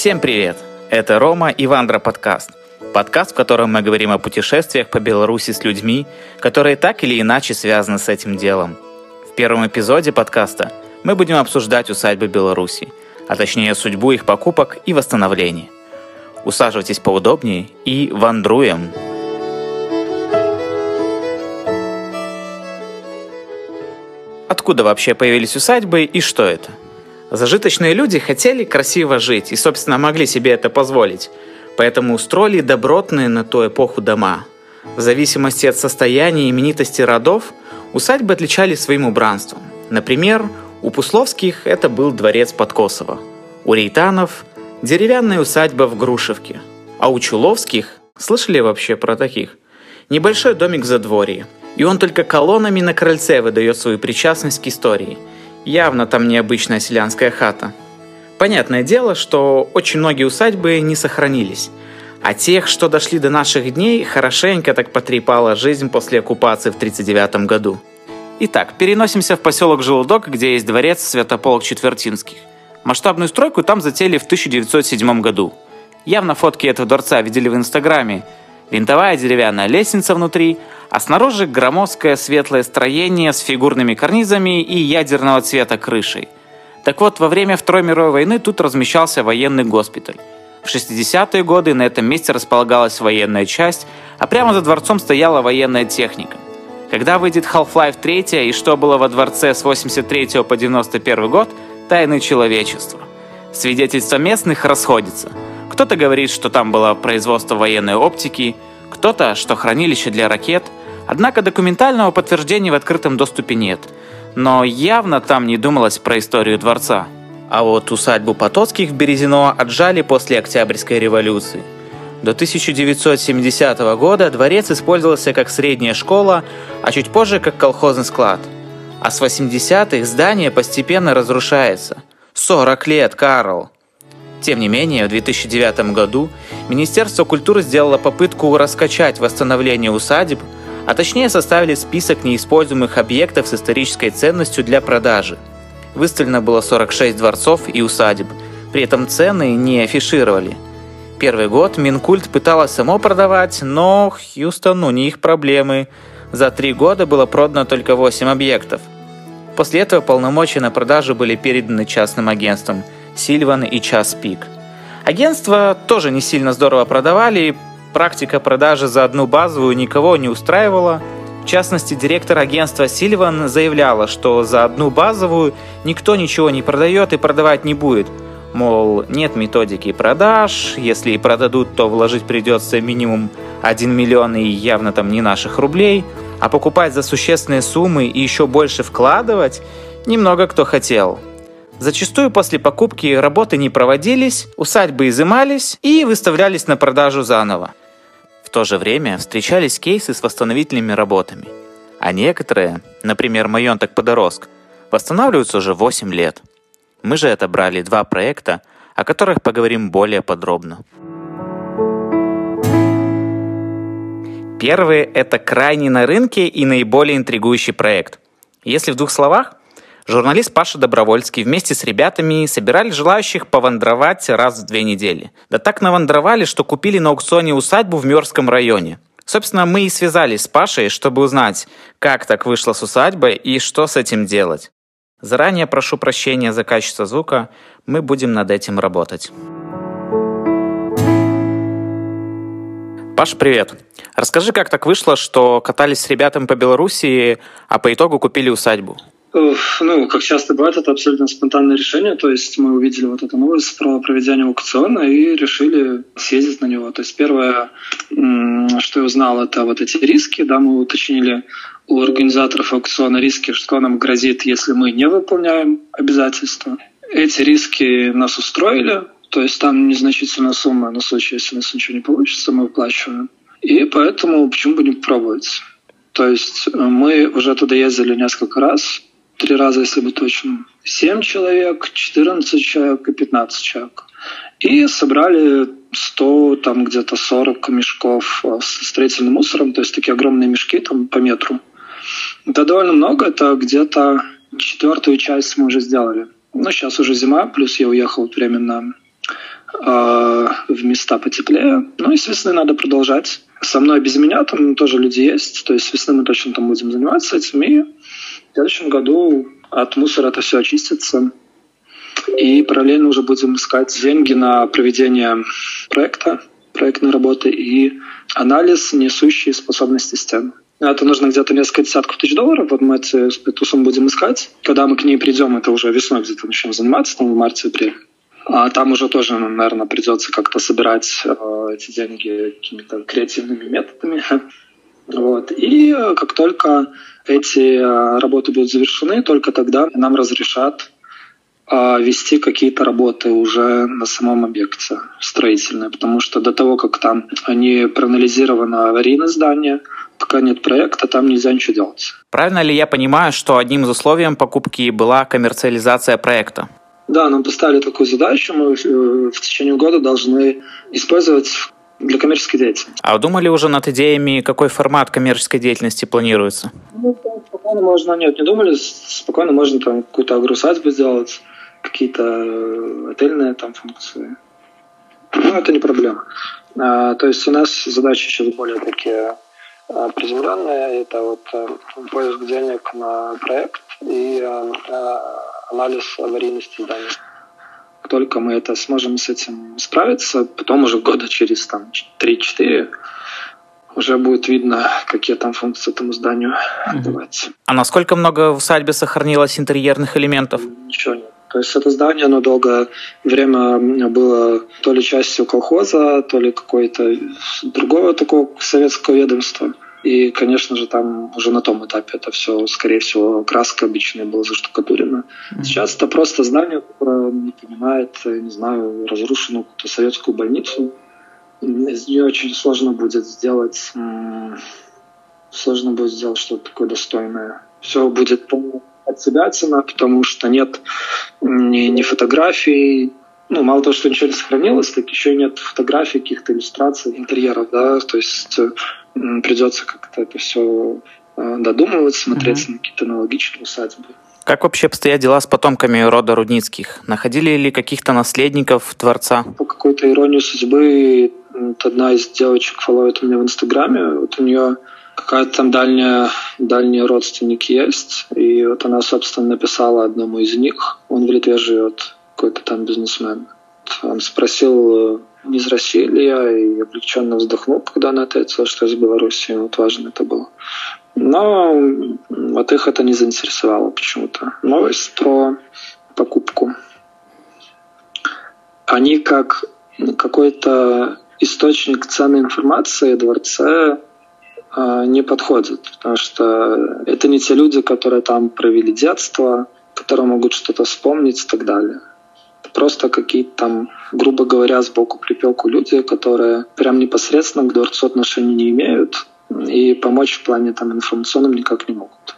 Всем привет! Это Рома и Вандра подкаст. Подкаст, в котором мы говорим о путешествиях по Беларуси с людьми, которые так или иначе связаны с этим делом. В первом эпизоде подкаста мы будем обсуждать усадьбы Беларуси, а точнее судьбу их покупок и восстановления. Усаживайтесь поудобнее и вандруем! Откуда вообще появились усадьбы и что это? Зажиточные люди хотели красиво жить и, собственно, могли себе это позволить. Поэтому устроили добротные на ту эпоху дома. В зависимости от состояния и именитости родов, усадьбы отличались своим убранством. Например, у Пусловских это был дворец Подкосово, у Рейтанов – деревянная усадьба в Грушевке, а у Чуловских, слышали вообще про таких, небольшой домик в задворье, и он только колоннами на крыльце выдает свою причастность к истории – Явно там необычная селянская хата. Понятное дело, что очень многие усадьбы не сохранились. А тех, что дошли до наших дней, хорошенько так потрепала жизнь после оккупации в 1939 году. Итак, переносимся в поселок Желудок, где есть дворец Святополк Четвертинских. Масштабную стройку там затеяли в 1907 году. Явно фотки этого дворца видели в Инстаграме. Винтовая деревянная лестница внутри, а снаружи громоздкое светлое строение с фигурными карнизами и ядерного цвета крышей. Так вот, во время Второй мировой войны тут размещался военный госпиталь. В 60-е годы на этом месте располагалась военная часть, а прямо за дворцом стояла военная техника. Когда выйдет Half-Life 3 и что было во дворце с 83 по 91 год, тайны человечества. Свидетельства местных расходятся. Кто-то говорит, что там было производство военной оптики, кто-то, что хранилище для ракет – Однако документального подтверждения в открытом доступе нет. Но явно там не думалось про историю дворца. А вот усадьбу Потоцких в Березино отжали после Октябрьской революции. До 1970 года дворец использовался как средняя школа, а чуть позже как колхозный склад. А с 80-х здание постепенно разрушается. 40 лет, Карл! Тем не менее, в 2009 году Министерство культуры сделало попытку раскачать восстановление усадеб – а точнее составили список неиспользуемых объектов с исторической ценностью для продажи. Выставлено было 46 дворцов и усадеб, при этом цены не афишировали. Первый год Минкульт пыталась само продавать, но Хьюстону не их проблемы. За три года было продано только 8 объектов. После этого полномочия на продажу были переданы частным агентствам Сильван и Час Пик. Агентства тоже не сильно здорово продавали, Практика продажи за одну базовую никого не устраивала. В частности, директор агентства Сильван заявляла, что за одну базовую никто ничего не продает и продавать не будет. Мол, нет методики продаж, если и продадут, то вложить придется минимум 1 миллион и явно там не наших рублей, а покупать за существенные суммы и еще больше вкладывать немного кто хотел. Зачастую после покупки работы не проводились, усадьбы изымались и выставлялись на продажу заново. В то же время встречались кейсы с восстановительными работами. А некоторые, например, Майонток Подороск, восстанавливаются уже 8 лет. Мы же отобрали два проекта, о которых поговорим более подробно. Первый – это крайний на рынке и наиболее интригующий проект. Если в двух словах, Журналист Паша Добровольский вместе с ребятами собирали желающих повандровать раз в две недели. Да так навандровали, что купили на аукционе усадьбу в Мёрском районе. Собственно, мы и связались с Пашей, чтобы узнать, как так вышло с усадьбой и что с этим делать. Заранее прошу прощения за качество звука, мы будем над этим работать. Паш, привет. Расскажи, как так вышло, что катались с ребятами по Белоруссии, а по итогу купили усадьбу? Ну, как часто бывает, это абсолютно спонтанное решение. То есть мы увидели вот эту новость про проведение аукциона и решили съездить на него. То есть первое, что я узнал, это вот эти риски. Да, мы уточнили у организаторов аукциона риски, что нам грозит, если мы не выполняем обязательства. Эти риски нас устроили, то есть там незначительная сумма на случай, если у нас ничего не получится, мы выплачиваем. И поэтому почему бы не попробовать? То есть мы уже туда ездили несколько раз, три раза, если быть точным. 7 человек, 14 человек и 15 человек. И собрали 100, там где-то 40 мешков э, с строительным мусором, то есть такие огромные мешки там по метру. Это довольно много, это где-то четвертую часть мы уже сделали. Ну, сейчас уже зима, плюс я уехал временно э, в места потеплее. Ну и с весны надо продолжать. Со мной без меня там тоже люди есть, то есть с весны мы точно там будем заниматься этим. И в следующем году от мусора это все очистится. И параллельно уже будем искать деньги на проведение проекта, проектной работы и анализ несущей способности стен. Это нужно где-то несколько десятков тысяч долларов. Вот мы эту, эту сумму будем искать. Когда мы к ней придем, это уже весной где-то начнем заниматься, там в марте-апреле. А там уже тоже, наверное, придется как-то собирать э, эти деньги какими-то креативными методами. Вот. И как только эти э, работы будут завершены, только тогда нам разрешат э, вести какие-то работы уже на самом объекте строительные, потому что до того, как там не проанализировано аварийное здание, пока нет проекта, там нельзя ничего делать. Правильно ли я понимаю, что одним из условий покупки была коммерциализация проекта? Да, нам поставили такую задачу. Мы э, в течение года должны использовать для коммерческой деятельности. А думали уже над идеями, какой формат коммерческой деятельности планируется? Ну, спокойно можно, нет, не думали, спокойно можно там какую-то агросадьбу сделать, какие-то э, отельные там функции. Ну, это не проблема. А, то есть у нас задачи сейчас более такие а, приземленные. Это вот а, поиск денег на проект и а анализ аварийности здания. Только мы это сможем с этим справиться, потом уже года через там, 3-4 уже будет видно, какие там функции этому зданию mm-hmm. давать. А насколько много в усадьбе сохранилось интерьерных элементов? Ничего нет. То есть это здание, оно долгое время было то ли частью колхоза, то ли какой-то другого такого советского ведомства. И, конечно же, там уже на том этапе это все, скорее всего, краска обычная была заштукатурена. Mm-hmm. Сейчас это просто здание, которое не понимает, не знаю, разрушенную какую-то советскую больницу. Из нее очень сложно будет сделать, сложно будет сделать что-то такое достойное. Все будет полностью от себя цена, потому что нет ни, ни фотографий, ну, мало того, что ничего не сохранилось, так еще и нет фотографий, каких-то иллюстраций, интерьеров, да, то есть придется как-то это все э, додумывать, смотреть mm-hmm. на какие-то аналогичные усадьбы. Как вообще обстоят дела с потомками рода Рудницких? Находили ли каких-то наследников дворца? По какой-то иронии судьбы одна из девочек фолловит меня в Инстаграме. Вот у нее какая-то там дальняя, дальний родственник есть. И вот она, собственно, написала одному из них. Он в Литве живет, какой-то там бизнесмен. Он спросил, не из России ли я, и облегченно вздохнул, когда она ответила, что из Беларуси. Вот важно это было. Но вот их это не заинтересовало почему-то. Новость про покупку. Они как какой-то источник ценной информации дворце а, не подходят, потому что это не те люди, которые там провели детство, которые могут что-то вспомнить и так далее просто какие-то там, грубо говоря, сбоку припеку люди, которые прям непосредственно к дворцу отношения не имеют и помочь в плане там информационном никак не могут.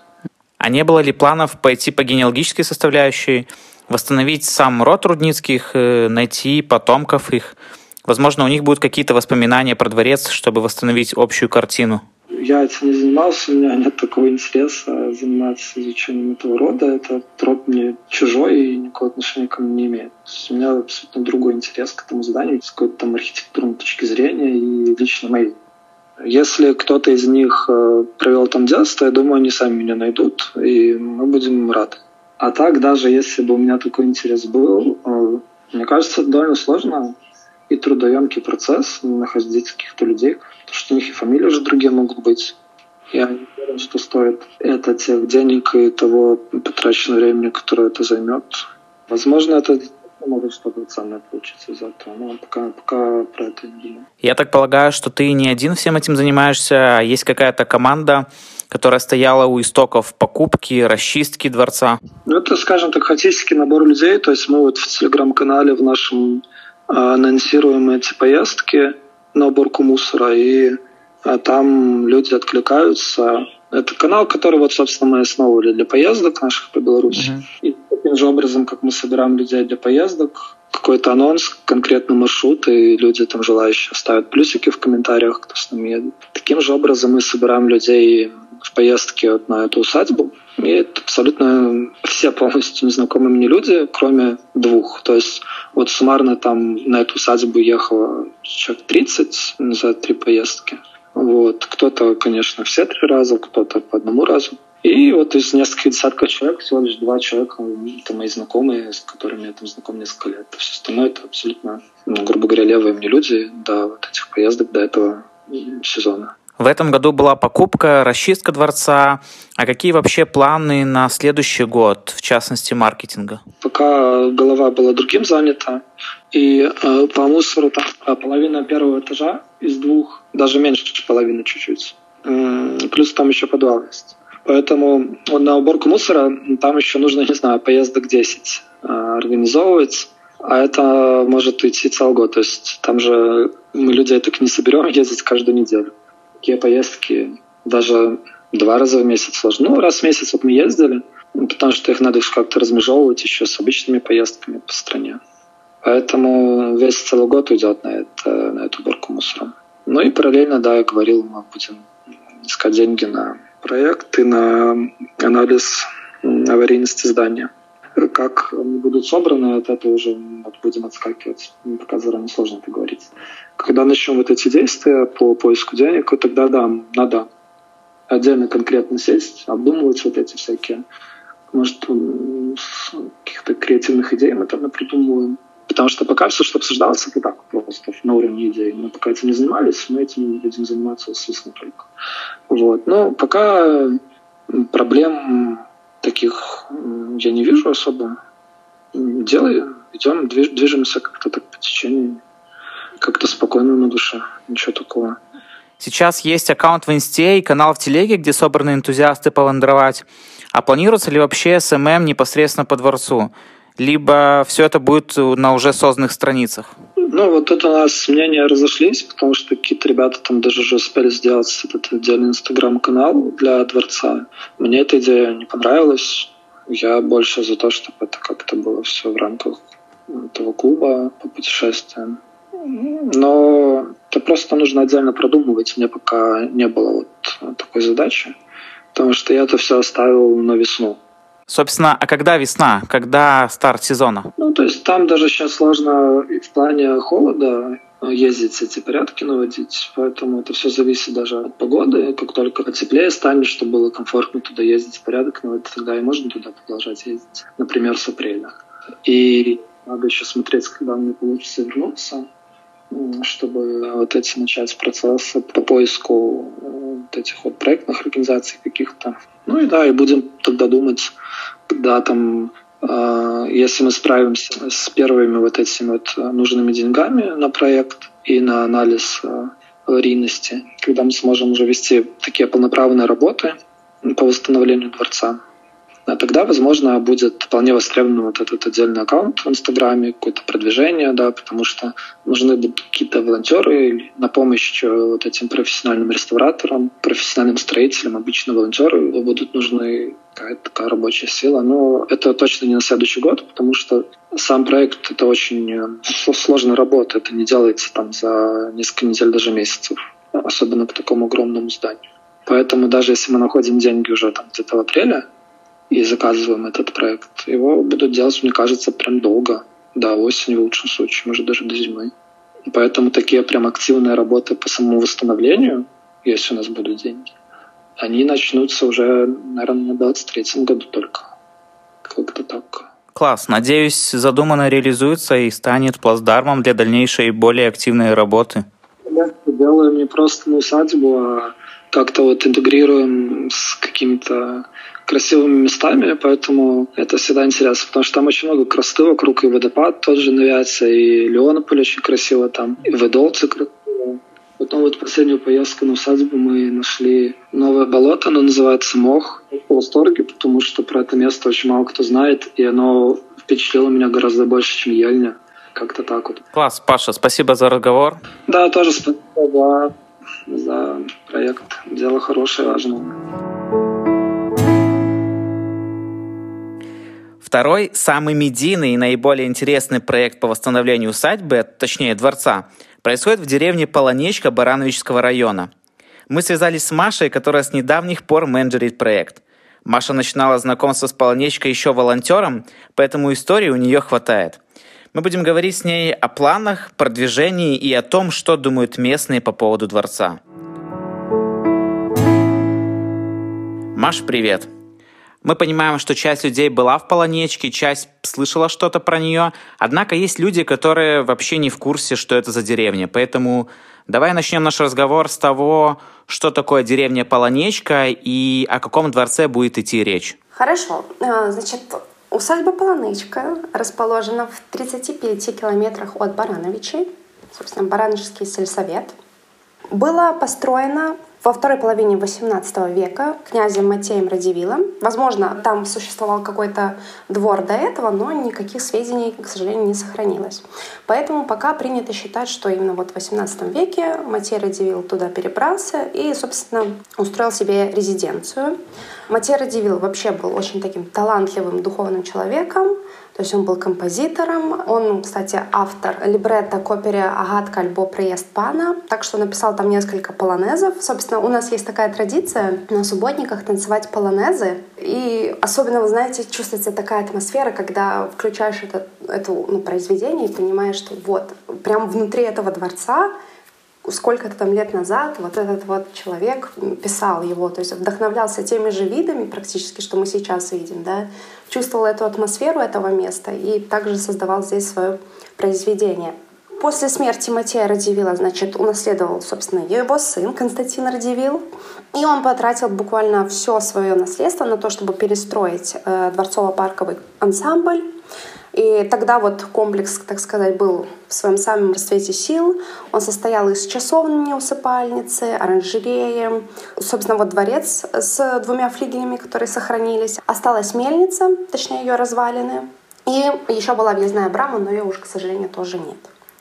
А не было ли планов пойти по генеалогической составляющей, восстановить сам род Рудницких, э, найти потомков их? Возможно, у них будут какие-то воспоминания про дворец, чтобы восстановить общую картину я этим не занимался, у меня нет такого интереса заниматься изучением этого рода. Этот род мне чужой и никакого отношения ко мне не имеет. То есть у меня абсолютно другой интерес к этому зданию с какой-то там архитектурной точки зрения и лично моей. Если кто-то из них э, провел там детство, я думаю, они сами меня найдут, и мы будем рады. А так, даже если бы у меня такой интерес был, э, мне кажется, это довольно сложно и трудоемкий процесс находить каких-то людей, потому что у них и фамилии уже другие могут быть. Я не уверен, что стоит это тех денег и того потраченного времени, которое это займет. Возможно, это может что-то ценное получиться из этого, но пока, пока про это не думаю. Я так полагаю, что ты не один всем этим занимаешься, а есть какая-то команда, которая стояла у истоков покупки, расчистки дворца? Ну, это, скажем так, хаотический набор людей. То есть мы вот в телеграм-канале в нашем анонсируем эти поездки на уборку мусора, и а, там люди откликаются, Это канал, который вот, собственно, мы основывали для поездок наших по Беларуси. Uh-huh. И таким же образом, как мы собираем людей для поездок, какой-то анонс, конкретный маршрут, и люди там желающие ставят плюсики в комментариях, кто с нами едет. Таким же образом мы собираем людей в поездке вот на эту усадьбу. И это абсолютно все полностью незнакомые мне люди, кроме двух. То есть вот суммарно там на эту усадьбу ехало человек 30 за три поездки. Вот. Кто-то, конечно, все три раза, кто-то по одному разу. И вот из нескольких десятков человек всего лишь два человека, это мои знакомые, с которыми я там знаком несколько лет. Все остальное это абсолютно, ну, грубо говоря, левые мне люди до вот этих поездок, до этого сезона. В этом году была покупка, расчистка дворца. А какие вообще планы на следующий год, в частности, маркетинга? Пока голова была другим занята, и э, по мусору там а половина первого этажа из двух, даже меньше половины чуть-чуть. Э, плюс там еще подвал есть. Поэтому на уборку мусора там еще нужно, не знаю, поездок 10 э, организовывать. А это может уйти целый год. То есть там же мы людей так не соберем ездить каждую неделю. Такие поездки даже два раза в месяц сложно. Ну, раз в месяц вот мы ездили, потому что их надо как-то размежевывать еще с обычными поездками по стране. Поэтому весь целый год уйдет на, это, на эту уборку мусора. Ну и параллельно, да, я говорил, мы будем искать деньги на проект и на анализ аварийности здания. Как они будут собраны, от этого уже будем отскакивать. Пока заранее сложно это говорить. Когда начнем вот эти действия по поиску денег, вот тогда да, надо отдельно конкретно сесть, обдумывать вот эти всякие, может, каких-то креативных идей мы там придумываем. Потому что пока все, что обсуждалось, это так, просто на уровне идей. Мы пока этим не занимались, мы этим будем заниматься, естественно, только. Вот. Но пока проблем таких я не вижу особо. Делаем, идем, движемся как-то так по течению, как-то спокойно на душе, ничего такого. Сейчас есть аккаунт в Инсте и канал в Телеге, где собраны энтузиасты повандровать. А планируется ли вообще СММ непосредственно по дворцу? Либо все это будет на уже созданных страницах? Ну, вот тут у нас мнения разошлись, потому что какие-то ребята там даже уже успели сделать этот отдельный инстаграм-канал для дворца. Мне эта идея не понравилась. Я больше за то, чтобы это как-то было все в рамках этого клуба по путешествиям. Но это просто нужно отдельно продумывать. Мне пока не было вот такой задачи, потому что я это все оставил на весну. Собственно, а когда весна? Когда старт сезона? Ну, то есть там даже сейчас сложно в плане холода ездить, эти порядки наводить, поэтому это все зависит даже от погоды. Как только потеплее станет, чтобы было комфортно туда ездить, порядок наводить, тогда и можно туда продолжать ездить, например, с апреля. И надо еще смотреть, когда мне получится вернуться, чтобы вот эти начать процессы по поиску э, вот этих вот проектных организаций каких-то. Ну и да, и будем тогда думать, когда там э, если мы справимся с первыми вот этими вот нужными деньгами на проект и на анализ э, аварийности, когда мы сможем уже вести такие полноправные работы по восстановлению дворца, а тогда, возможно, будет вполне востребован вот этот отдельный аккаунт в Инстаграме, какое-то продвижение, да, потому что нужны будут какие-то волонтеры на помощь вот этим профессиональным реставраторам, профессиональным строителям. Обычно волонтеры будут нужны какая-то такая рабочая сила. Но это точно не на следующий год, потому что сам проект — это очень э, сложная работа. Это не делается там за несколько недель, даже месяцев, особенно к такому огромному зданию. Поэтому даже если мы находим деньги уже там где-то в апреле, и заказываем этот проект. Его будут делать, мне кажется, прям долго. До осени в лучшем случае, может даже до зимы. И поэтому такие прям активные работы по самому восстановлению, если у нас будут деньги, они начнутся уже, наверное, на 23 году только. Как-то так. Класс. Надеюсь, задуманное реализуется и станет плацдармом для дальнейшей и более активной работы. Я делаем не просто на усадьбу, а как-то вот интегрируем с какими-то красивыми местами, поэтому это всегда интересно, потому что там очень много красоты вокруг, и водопад тот же навяется, и Леонополь очень красиво там, и Ведолцы красиво. Потом вот последнюю поездку на усадьбу мы нашли новое болото, оно называется Мох. В восторге, потому что про это место очень мало кто знает, и оно впечатлило меня гораздо больше, чем Ельня. Как-то так вот. Класс, Паша, спасибо за разговор. Да, тоже спасибо за проект. Дело хорошее, важное. Второй, самый медийный и наиболее интересный проект по восстановлению усадьбы, точнее дворца, происходит в деревне Полонечка Барановического района. Мы связались с Машей, которая с недавних пор менеджерит проект. Маша начинала знакомство с Полонечкой еще волонтером, поэтому истории у нее хватает. Мы будем говорить с ней о планах, продвижении и о том, что думают местные по поводу дворца. Маш, привет! Мы понимаем, что часть людей была в Полонечке, часть слышала что-то про нее, однако есть люди, которые вообще не в курсе, что это за деревня. Поэтому давай начнем наш разговор с того, что такое деревня Полонечка и о каком дворце будет идти речь. Хорошо. Э, значит, усадьба Полонечка расположена в 35 километрах от Барановичей, собственно, Барановичский сельсовет. Была построена во второй половине XVIII века князем Матеем Радивилом. Возможно, там существовал какой-то двор до этого, но никаких сведений, к сожалению, не сохранилось. Поэтому пока принято считать, что именно вот в XVIII веке Матей Радивил туда перебрался и, собственно, устроил себе резиденцию. Матей Радивил вообще был очень таким талантливым духовным человеком, то есть он был композитором. Он, кстати, автор либретто к опере «Агатка альбо приезд пана». Так что написал там несколько полонезов. Собственно, у нас есть такая традиция на субботниках танцевать полонезы. И особенно, вы знаете, чувствуется такая атмосфера, когда включаешь это, это ну, произведение и понимаешь, что вот прям внутри этого дворца сколько-то там лет назад вот этот вот человек писал его, то есть вдохновлялся теми же видами практически, что мы сейчас видим, да, чувствовал эту атмосферу этого места и также создавал здесь свое произведение. После смерти Матея Радивила, значит, унаследовал, собственно, его сын Константин Радивил. И он потратил буквально все свое наследство на то, чтобы перестроить э, дворцово-парковый ансамбль. И тогда вот комплекс, так сказать, был в своем самом расцвете сил. Он состоял из часовни усыпальницы, оранжереи. Собственно, вот дворец с двумя флигелями, которые сохранились. Осталась мельница, точнее ее развалины. И еще была въездная брама, но ее уже, к сожалению, тоже нет.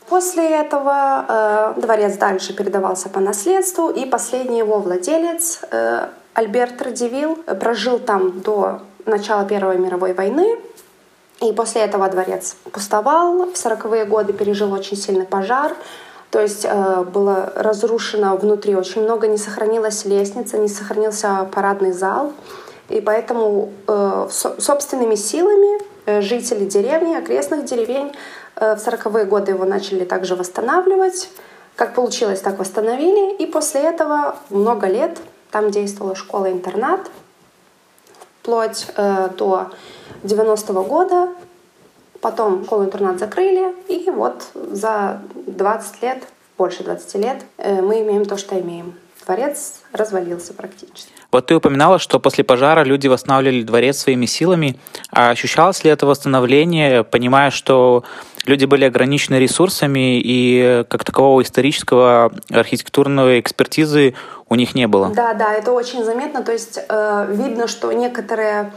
После этого э, дворец дальше передавался по наследству, и последний его владелец э, Альберт Радивил прожил там до начала Первой мировой войны, и после этого дворец пустовал. В 40-е годы пережил очень сильный пожар. То есть э, было разрушено внутри очень много, не сохранилась лестница, не сохранился парадный зал. И поэтому э, со собственными силами э, жители деревни, окрестных деревень э, в 40-е годы его начали также восстанавливать. Как получилось, так восстановили. И после этого много лет там действовала школа-интернат, вплоть э, до 90-го года. Потом школу-интернат закрыли, и вот за 20 лет, больше 20 лет, э, мы имеем то, что имеем. Дворец развалился практически. Вот ты упоминала, что после пожара люди восстанавливали дворец своими силами. А ощущалось ли это восстановление, понимая, что люди были ограничены ресурсами и как такового исторического архитектурной экспертизы у них не было? Да, да, это очень заметно. То есть э, видно, что некоторые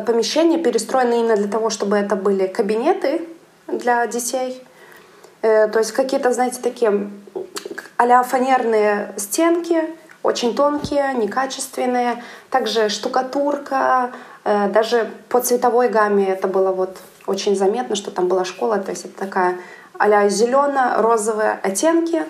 помещения перестроены именно для того, чтобы это были кабинеты для детей. Э, то есть какие-то, знаете, такие а фанерные стенки, очень тонкие, некачественные. Также штукатурка, э, даже по цветовой гамме это было вот очень заметно, что там была школа, то есть это такая а-ля зелено-розовые оттенки.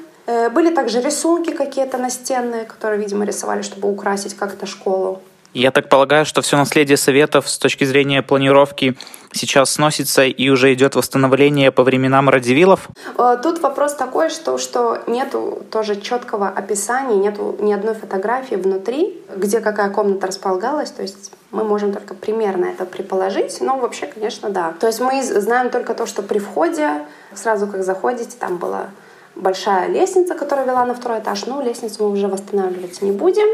Были также рисунки какие-то настенные, которые, видимо, рисовали, чтобы украсить как-то школу. Я так полагаю, что все наследие Советов с точки зрения планировки сейчас сносится и уже идет восстановление по временам Радивилов? Э, тут вопрос такой, что, что нету тоже четкого описания, нету ни одной фотографии внутри, где какая комната располагалась, то есть мы можем только примерно это предположить, но вообще, конечно, да. То есть мы знаем только то, что при входе, сразу как заходите, там была большая лестница, которая вела на второй этаж, но лестницу мы уже восстанавливать не будем.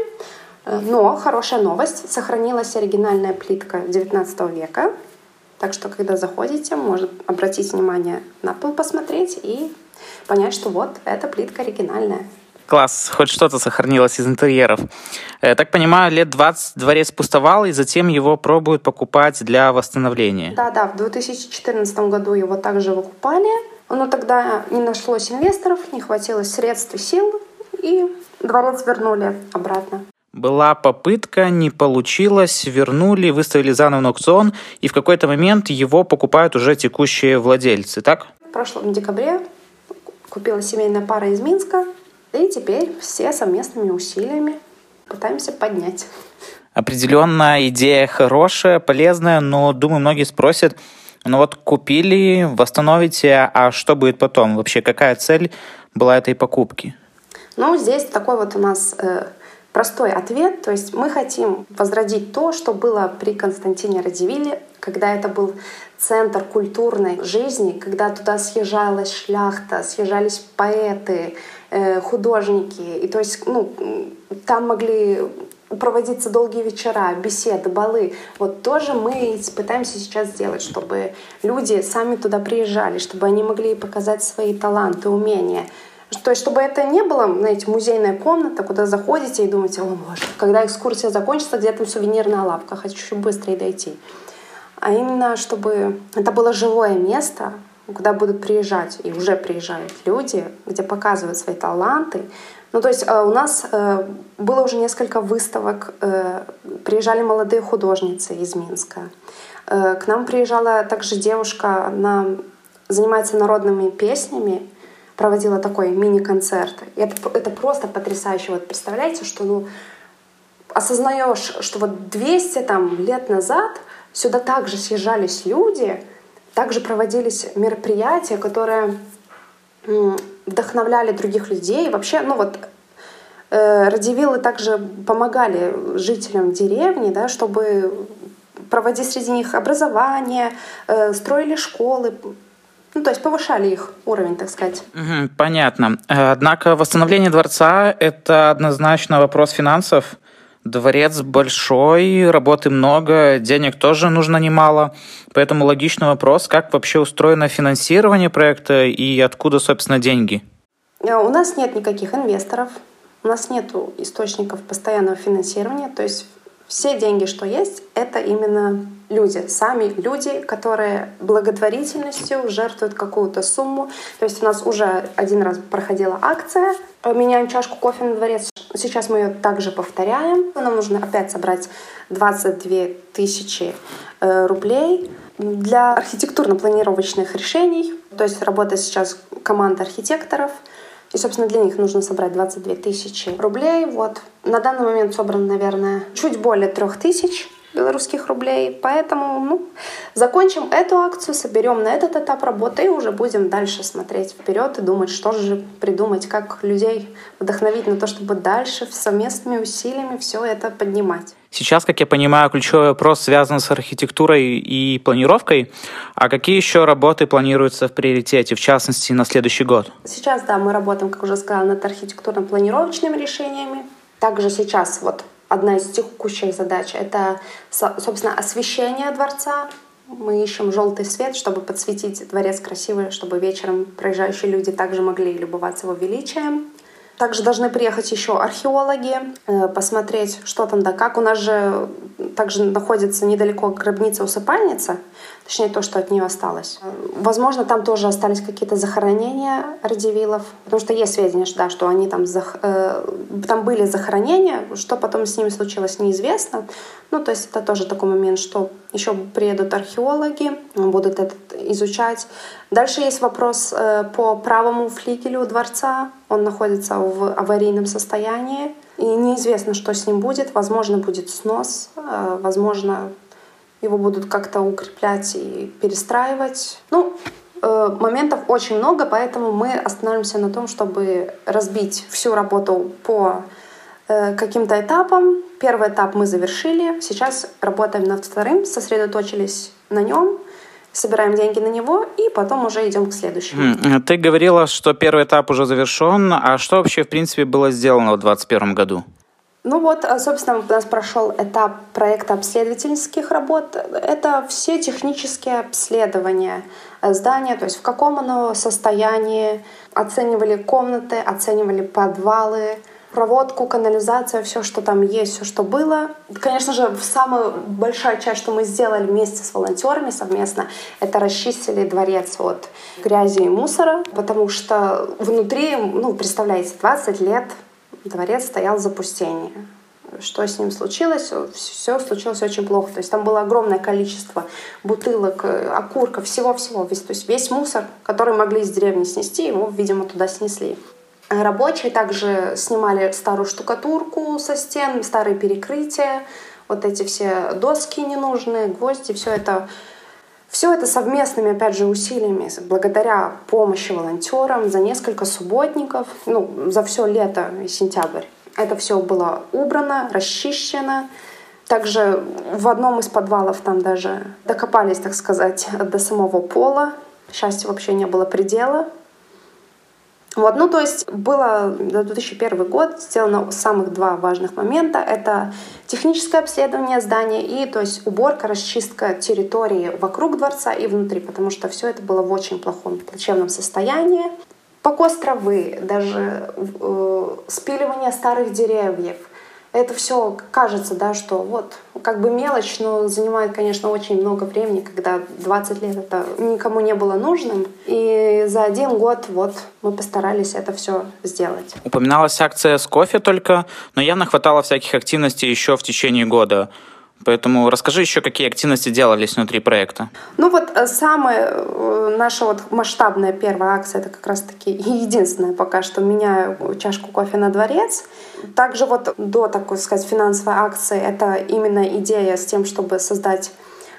Э, но хорошая новость, сохранилась оригинальная плитка 19 века. Так что, когда заходите, можно обратить внимание на пол, посмотреть и понять, что вот эта плитка оригинальная. Класс, хоть что-то сохранилось из интерьеров. Я э, так понимаю, лет 20 дворец пустовал, и затем его пробуют покупать для восстановления. Да, да, в 2014 году его также выкупали, но тогда не нашлось инвесторов, не хватило средств и сил, и дворец вернули обратно. Была попытка, не получилось, вернули, выставили заново на аукцион, и в какой-то момент его покупают уже текущие владельцы, так? В прошлом декабре купила семейная пара из Минска, и теперь все совместными усилиями пытаемся поднять. Определенно идея хорошая, полезная, но, думаю, многие спросят, ну вот купили, восстановите, а что будет потом? Вообще, какая цель была этой покупки? Ну, здесь такой вот у нас э, простой ответ. То есть мы хотим возродить то, что было при Константине Радивиле, когда это был центр культурной жизни, когда туда съезжалась шляхта, съезжались поэты, э, художники. И то есть ну, там могли проводиться долгие вечера, беседы, балы. Вот тоже мы пытаемся сейчас сделать, чтобы люди сами туда приезжали, чтобы они могли показать свои таланты, умения. То есть, чтобы это не было, знаете, музейная комната, куда заходите и думаете, о боже, когда экскурсия закончится, где там сувенирная лавка, хочу быстрее дойти. А именно, чтобы это было живое место, куда будут приезжать, и уже приезжают люди, где показывают свои таланты. Ну, то есть э, у нас э, было уже несколько выставок, э, приезжали молодые художницы из Минска. К нам приезжала также девушка, она занимается народными песнями, проводила такой мини-концерт. Это, это просто потрясающе. Вот представляете, что ну, осознаешь, что вот 200 там, лет назад сюда также съезжались люди, также проводились мероприятия, которые вдохновляли других людей. Вообще, ну вот э, Радивиллы также помогали жителям деревни, да, чтобы проводить среди них образование, э, строили школы, ну, то есть повышали их уровень, так сказать. Угу, понятно. Однако восстановление дворца – это однозначно вопрос финансов. Дворец большой, работы много, денег тоже нужно немало. Поэтому логичный вопрос, как вообще устроено финансирование проекта и откуда, собственно, деньги? Э, у нас нет никаких инвесторов, у нас нет источников постоянного финансирования. То есть все деньги, что есть, это именно люди, сами люди, которые благотворительностью жертвуют какую-то сумму. То есть у нас уже один раз проходила акция «Меняем чашку кофе на дворец». Сейчас мы ее также повторяем. Нам нужно опять собрать 22 тысячи э, рублей для архитектурно-планировочных решений. То есть работает сейчас команда архитекторов — и, собственно, для них нужно собрать 22 тысячи рублей. Вот. На данный момент собрано, наверное, чуть более трех тысяч белорусских рублей. Поэтому ну, закончим эту акцию, соберем на этот этап работы и уже будем дальше смотреть вперед и думать, что же придумать, как людей вдохновить на то, чтобы дальше совместными усилиями все это поднимать. Сейчас, как я понимаю, ключевой вопрос связан с архитектурой и планировкой. А какие еще работы планируются в приоритете, в частности, на следующий год? Сейчас, да, мы работаем, как уже сказала, над архитектурно-планировочными решениями. Также сейчас вот одна из текущих задач — это, собственно, освещение дворца. Мы ищем желтый свет, чтобы подсветить дворец красиво, чтобы вечером проезжающие люди также могли любоваться его величием. Также должны приехать еще археологи, э, посмотреть, что там да как. У нас же также находится недалеко гробница-усыпальница, точнее то, что от нее осталось. Возможно, там тоже остались какие-то захоронения радивилов, потому что есть сведения, да, что они там, зах... э, там были захоронения, что потом с ними случилось, неизвестно. Ну, то есть это тоже такой момент, что еще приедут археологи, будут это изучать. Дальше есть вопрос э, по правому флигелю дворца. Он находится в аварийном состоянии. И неизвестно, что с ним будет. Возможно, будет снос. Э, возможно, его будут как-то укреплять и перестраивать. Ну, э, моментов очень много, поэтому мы остановимся на том, чтобы разбить всю работу по каким-то этапам. Первый этап мы завершили. Сейчас работаем над вторым, сосредоточились на нем — собираем деньги на него и потом уже идем к следующему. Ты говорила, что первый этап уже завершен, а что вообще в принципе было сделано в 2021 году? Ну вот, а, собственно, у нас прошел этап проекта обследовательских работ. Это все технические обследования здания, то есть в каком оно состоянии, оценивали комнаты, оценивали подвалы, проводку, канализацию, все, что там есть, все, что было. Конечно же, самая большая часть, что мы сделали вместе с волонтерами совместно, это расчистили дворец от грязи и мусора, потому что внутри, ну, представляете, 20 лет дворец стоял в запустении. что с ним случилось, все случилось очень плохо. То есть там было огромное количество бутылок, э, окурков, всего-всего. Весь, то есть весь мусор, который могли из деревни снести, его, видимо, туда снесли. Рабочие также снимали старую штукатурку со стен, старые перекрытия, вот эти все доски ненужные, гвозди, все это все это совместными, опять же, усилиями, благодаря помощи волонтерам за несколько субботников, ну, за все лето и сентябрь. Это все было убрано, расчищено. Также в одном из подвалов там даже докопались, так сказать, до самого пола. Счастья вообще не было предела. Вот, ну, то есть было на 2001 год сделано самых два важных момента. Это техническое обследование здания и, то есть, уборка, расчистка территории вокруг дворца и внутри, потому что все это было в очень плохом, плачевном состоянии. Покос травы, даже э, спиливание старых деревьев — это все кажется, да, что вот как бы мелочь, но занимает, конечно, очень много времени, когда 20 лет это никому не было нужным. И за один год вот мы постарались это все сделать. Упоминалась акция с кофе только, но явно хватало всяких активностей еще в течение года. Поэтому расскажи еще, какие активности делались внутри проекта. Ну вот э, самая э, наша вот масштабная первая акция, это как раз-таки единственная пока что «Меняю чашку кофе на дворец». Также вот до такой, сказать, финансовой акции это именно идея с тем, чтобы создать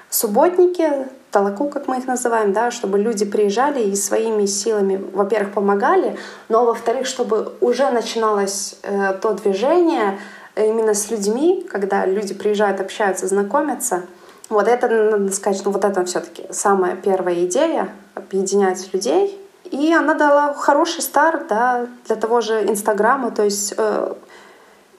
субботники, толоку, как мы их называем, да, чтобы люди приезжали и своими силами, во-первых, помогали, но, во-вторых, чтобы уже начиналось э, то движение, именно с людьми, когда люди приезжают, общаются, знакомятся. Вот это, надо сказать, ну вот это все-таки самая первая идея — объединять людей. И она дала хороший старт да, для того же Инстаграма. То есть э,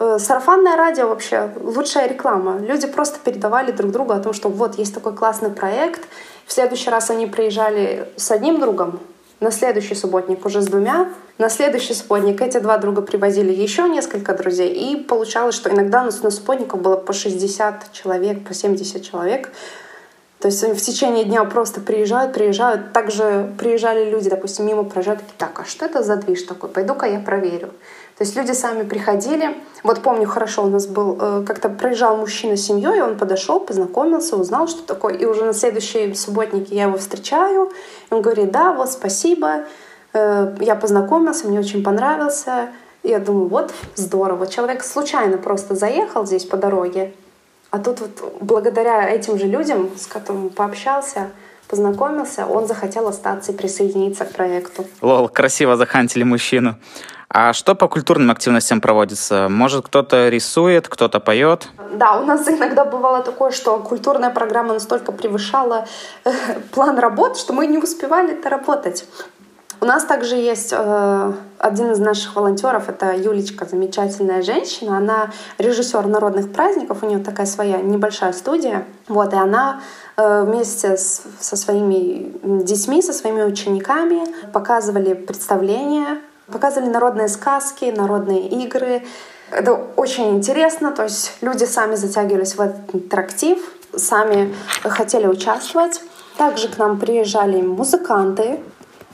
э, сарафанное радио вообще лучшая реклама. Люди просто передавали друг другу о том, что вот есть такой классный проект. В следующий раз они приезжали с одним другом, на следующий субботник уже с двумя. На следующий субботник эти два друга привозили еще несколько друзей. И получалось, что иногда у нас на субботниках было по 60 человек, по 70 человек. То есть в течение дня просто приезжают, приезжают. Также приезжали люди, допустим, мимо проезжают, такие, так, а что это за движ такой? Пойду-ка я проверю. То есть люди сами приходили. Вот помню хорошо, у нас был, э, как-то проезжал мужчина с семьей, он подошел, познакомился, узнал, что такое. И уже на следующей субботнике я его встречаю. Он говорит, да, вот спасибо, э, я познакомился, мне очень понравился. Я думаю, вот здорово. Человек случайно просто заехал здесь по дороге, а тут вот благодаря этим же людям, с которыми пообщался, познакомился, он захотел остаться и присоединиться к проекту. Лол, красиво захантили мужчину. А что по культурным активностям проводится? Может, кто-то рисует, кто-то поет? Да, у нас иногда бывало такое, что культурная программа настолько превышала э, план работ, что мы не успевали это работать. У нас также есть э, один из наших волонтеров, это Юлечка, замечательная женщина. Она режиссер народных праздников, у нее такая своя небольшая студия. Вот, и она э, вместе с, со своими детьми, со своими учениками показывали представления Показывали народные сказки, народные игры. Это очень интересно, то есть люди сами затягивались в этот интерактив, сами хотели участвовать. Также к нам приезжали музыканты,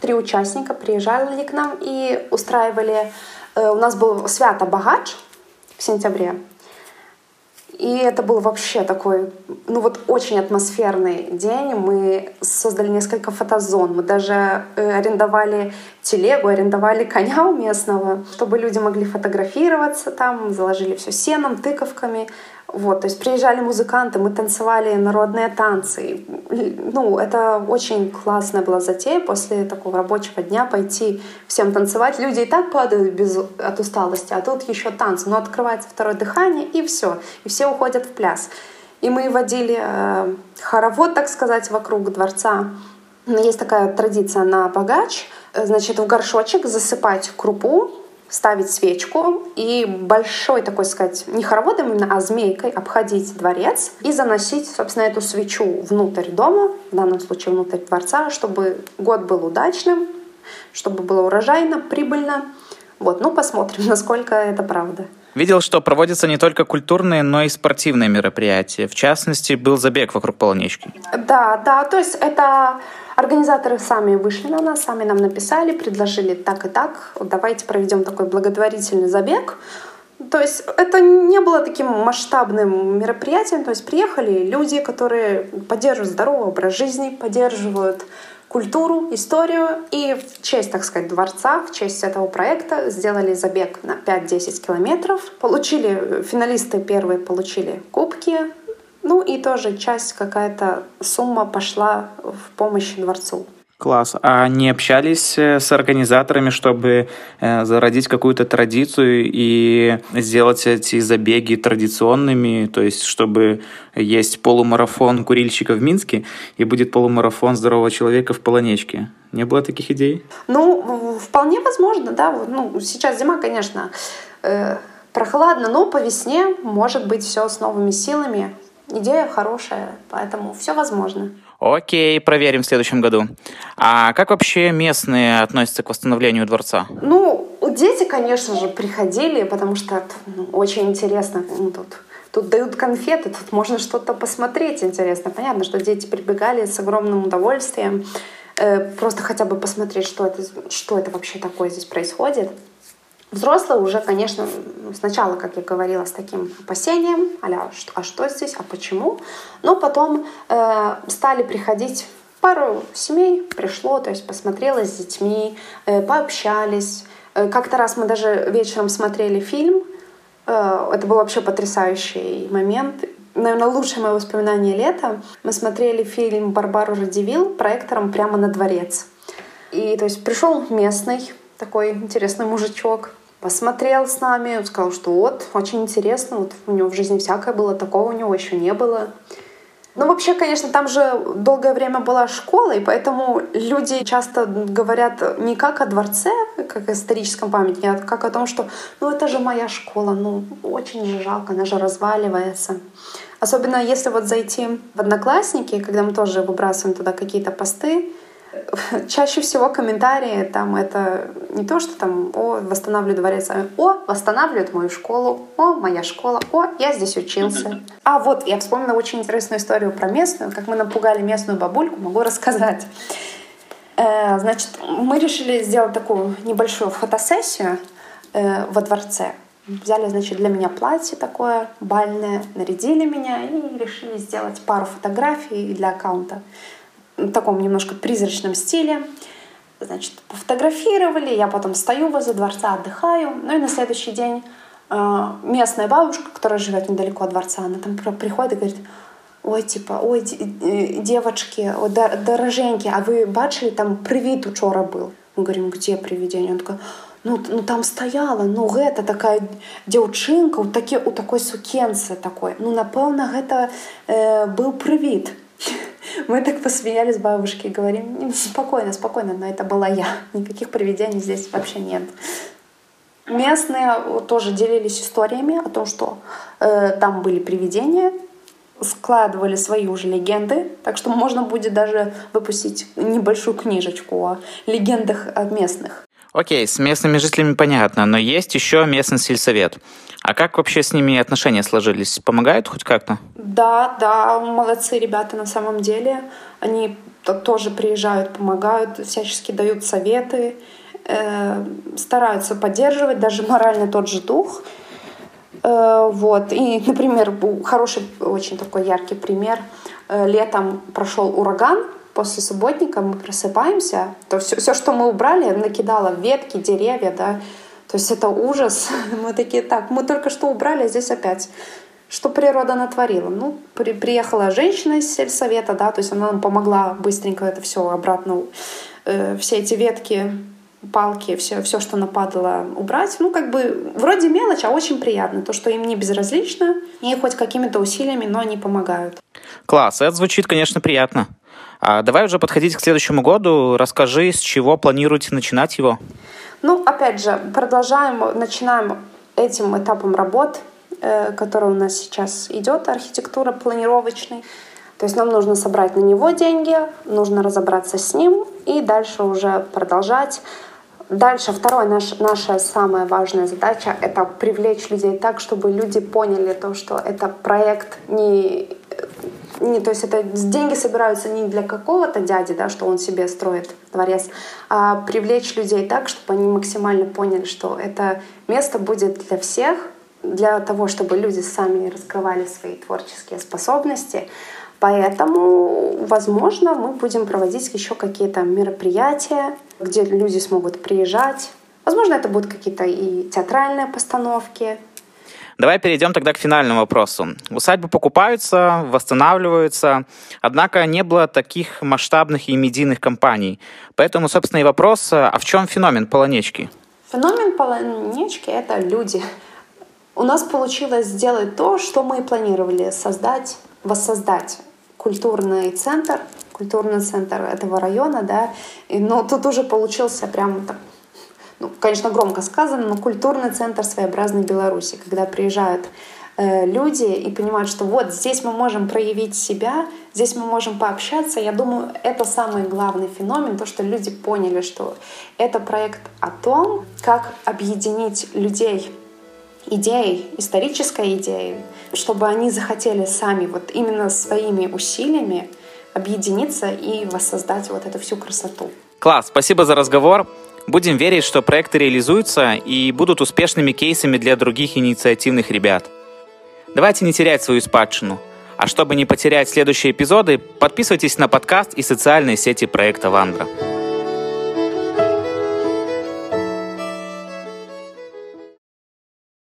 три участника приезжали к нам и устраивали... Э, у нас был свято Багач в сентябре. И это был вообще такой, ну вот очень атмосферный день. Мы создали несколько фотозон. Мы даже э, арендовали телегу, арендовали коня у местного, чтобы люди могли фотографироваться там. Заложили все сеном, тыковками. Вот, то есть приезжали музыканты, мы танцевали народные танцы. Ну, это очень классная была затея после такого рабочего дня пойти всем танцевать. Люди и так падают без, от усталости, а тут еще танцы. Но открывается второе дыхание, и все. И все уходят в пляс. И мы водили э, хоровод, так сказать, вокруг дворца. Есть такая традиция на богач. Значит, в горшочек засыпать крупу, ставить свечку и большой такой сказать, не хороводом именно, а змейкой обходить дворец и заносить, собственно, эту свечу внутрь дома, в данном случае внутрь дворца, чтобы год был удачным, чтобы было урожайно, прибыльно. Вот, ну посмотрим, насколько это правда. Видел, что проводятся не только культурные, но и спортивные мероприятия. В частности, был забег вокруг полунички. Да, да, то есть это Организаторы сами вышли на нас, сами нам написали, предложили так и так, давайте проведем такой благотворительный забег. То есть это не было таким масштабным мероприятием. То есть приехали люди, которые поддерживают здоровый образ жизни, поддерживают культуру, историю. И в честь, так сказать, дворца, в честь этого проекта сделали забег на 5-10 километров. Получили, финалисты первые получили кубки. Ну и тоже часть какая-то сумма пошла в помощь дворцу. Класс. А не общались э, с организаторами, чтобы э, зародить какую-то традицию и сделать эти забеги традиционными, то есть чтобы есть полумарафон курильщика в Минске и будет полумарафон здорового человека в Полонечке? Не было таких идей? Ну, вполне возможно, да. Ну, сейчас зима, конечно, э, прохладно, но по весне может быть все с новыми силами. Идея хорошая, поэтому все возможно. Окей, проверим в следующем году. А как вообще местные относятся к восстановлению дворца? Ну, дети, конечно же, приходили, потому что ну, очень интересно. Ну, тут, тут дают конфеты, тут можно что-то посмотреть интересно. Понятно, что дети прибегали с огромным удовольствием. Э, просто хотя бы посмотреть, что это, что это вообще такое здесь происходит. Взрослые уже, конечно, сначала, как я говорила, с таким опасением, а а что здесь, а почему, но потом э, стали приходить пару семей пришло, то есть посмотрела с детьми, э, пообщались. Э, как-то раз мы даже вечером смотрели фильм, э, это был вообще потрясающий момент. Наверное, лучшее мое воспоминание лета. Мы смотрели фильм «Барбару Радивил» проектором прямо на дворец. И то есть пришел местный такой интересный мужичок, посмотрел с нами, сказал, что вот, очень интересно, вот у него в жизни всякое было, такого у него еще не было. Ну, вообще, конечно, там же долгое время была школа, и поэтому люди часто говорят не как о дворце, как о историческом памятнике, а как о том, что ну это же моя школа, ну очень же жалко, она же разваливается. Особенно если вот зайти в Одноклассники, когда мы тоже выбрасываем туда какие-то посты, чаще всего комментарии там это не то, что там «О, восстанавливаю дворец», а «О, восстанавливают мою школу», «О, моя школа», «О, я здесь учился». А вот, я вспомнила очень интересную историю про местную, как мы напугали местную бабульку, могу рассказать. Э, значит, мы решили сделать такую небольшую фотосессию э, во дворце. Взяли, значит, для меня платье такое бальное, нарядили меня и решили сделать пару фотографий для аккаунта в таком немножко призрачном стиле. Значит, пофотографировали, я потом стою возле дворца, отдыхаю. Ну и на следующий день э, местная бабушка, которая живет недалеко от дворца, она там приходит и говорит, ой, типа, ой, э, девочки, ой, дороженьки, а вы бачили, там привид учора был? Мы говорим, где привидение? Он такой, ну, ну там стояла ну гэта такая дзяўчынка у такі у такой сукенцы такой ну напэўна гэта э, быў прывід Мы так посмеялись бабушки и говорим, спокойно, спокойно, но это была я. Никаких привидений здесь вообще нет. Местные тоже делились историями о том, что э, там были привидения, складывали свои уже легенды, так что можно будет даже выпустить небольшую книжечку о легендах местных. Окей, с местными жителями понятно, но есть еще местный сельсовет. А как вообще с ними отношения сложились? Помогают хоть как-то? Да, да, молодцы ребята на самом деле. Они тоже приезжают, помогают, всячески дают советы, э, стараются поддерживать даже морально тот же дух. Э, вот. И, например, хороший, очень такой яркий пример. Э, летом прошел ураган, после субботника мы просыпаемся, то все, все, что мы убрали, накидало ветки, деревья, да, то есть это ужас. Мы такие, так, мы только что убрали, а здесь опять. Что природа натворила? Ну, при, приехала женщина из сельсовета, да, то есть она нам помогла быстренько это все обратно, э, все эти ветки, палки, все, все, что нападало, убрать. Ну, как бы, вроде мелочь, а очень приятно. То, что им не безразлично, и хоть какими-то усилиями, но они помогают. Класс, это звучит, конечно, приятно. А давай уже подходить к следующему году. Расскажи, с чего планируете начинать его? Ну, опять же, продолжаем, начинаем этим этапом работ, э, который у нас сейчас идет, архитектура планировочный. То есть нам нужно собрать на него деньги, нужно разобраться с ним и дальше уже продолжать. Дальше вторая наш, наша самая важная задача — это привлечь людей так, чтобы люди поняли то, что это проект не не, то есть это деньги собираются не для какого-то дяди, да, что он себе строит дворец, а привлечь людей так, чтобы они максимально поняли, что это место будет для всех, для того, чтобы люди сами раскрывали свои творческие способности. Поэтому, возможно, мы будем проводить еще какие-то мероприятия, где люди смогут приезжать. Возможно, это будут какие-то и театральные постановки, Давай перейдем тогда к финальному вопросу. Усадьбы покупаются, восстанавливаются, однако не было таких масштабных и медийных компаний. Поэтому, собственно, и вопрос, а в чем феномен Полонечки? Феномен Полонечки — это люди. У нас получилось сделать то, что мы планировали создать, воссоздать культурный центр, культурный центр этого района, да, но тут уже получился прям так ну, конечно, громко сказано, но культурный центр своеобразной Беларуси, когда приезжают э, люди и понимают, что вот здесь мы можем проявить себя, здесь мы можем пообщаться. Я думаю, это самый главный феномен, то, что люди поняли, что это проект о том, как объединить людей идеей, исторической идеей, чтобы они захотели сами вот именно своими усилиями объединиться и воссоздать вот эту всю красоту. Класс, спасибо за разговор. Будем верить, что проекты реализуются и будут успешными кейсами для других инициативных ребят. Давайте не терять свою спадщину. А чтобы не потерять следующие эпизоды, подписывайтесь на подкаст и социальные сети проекта «Вандра».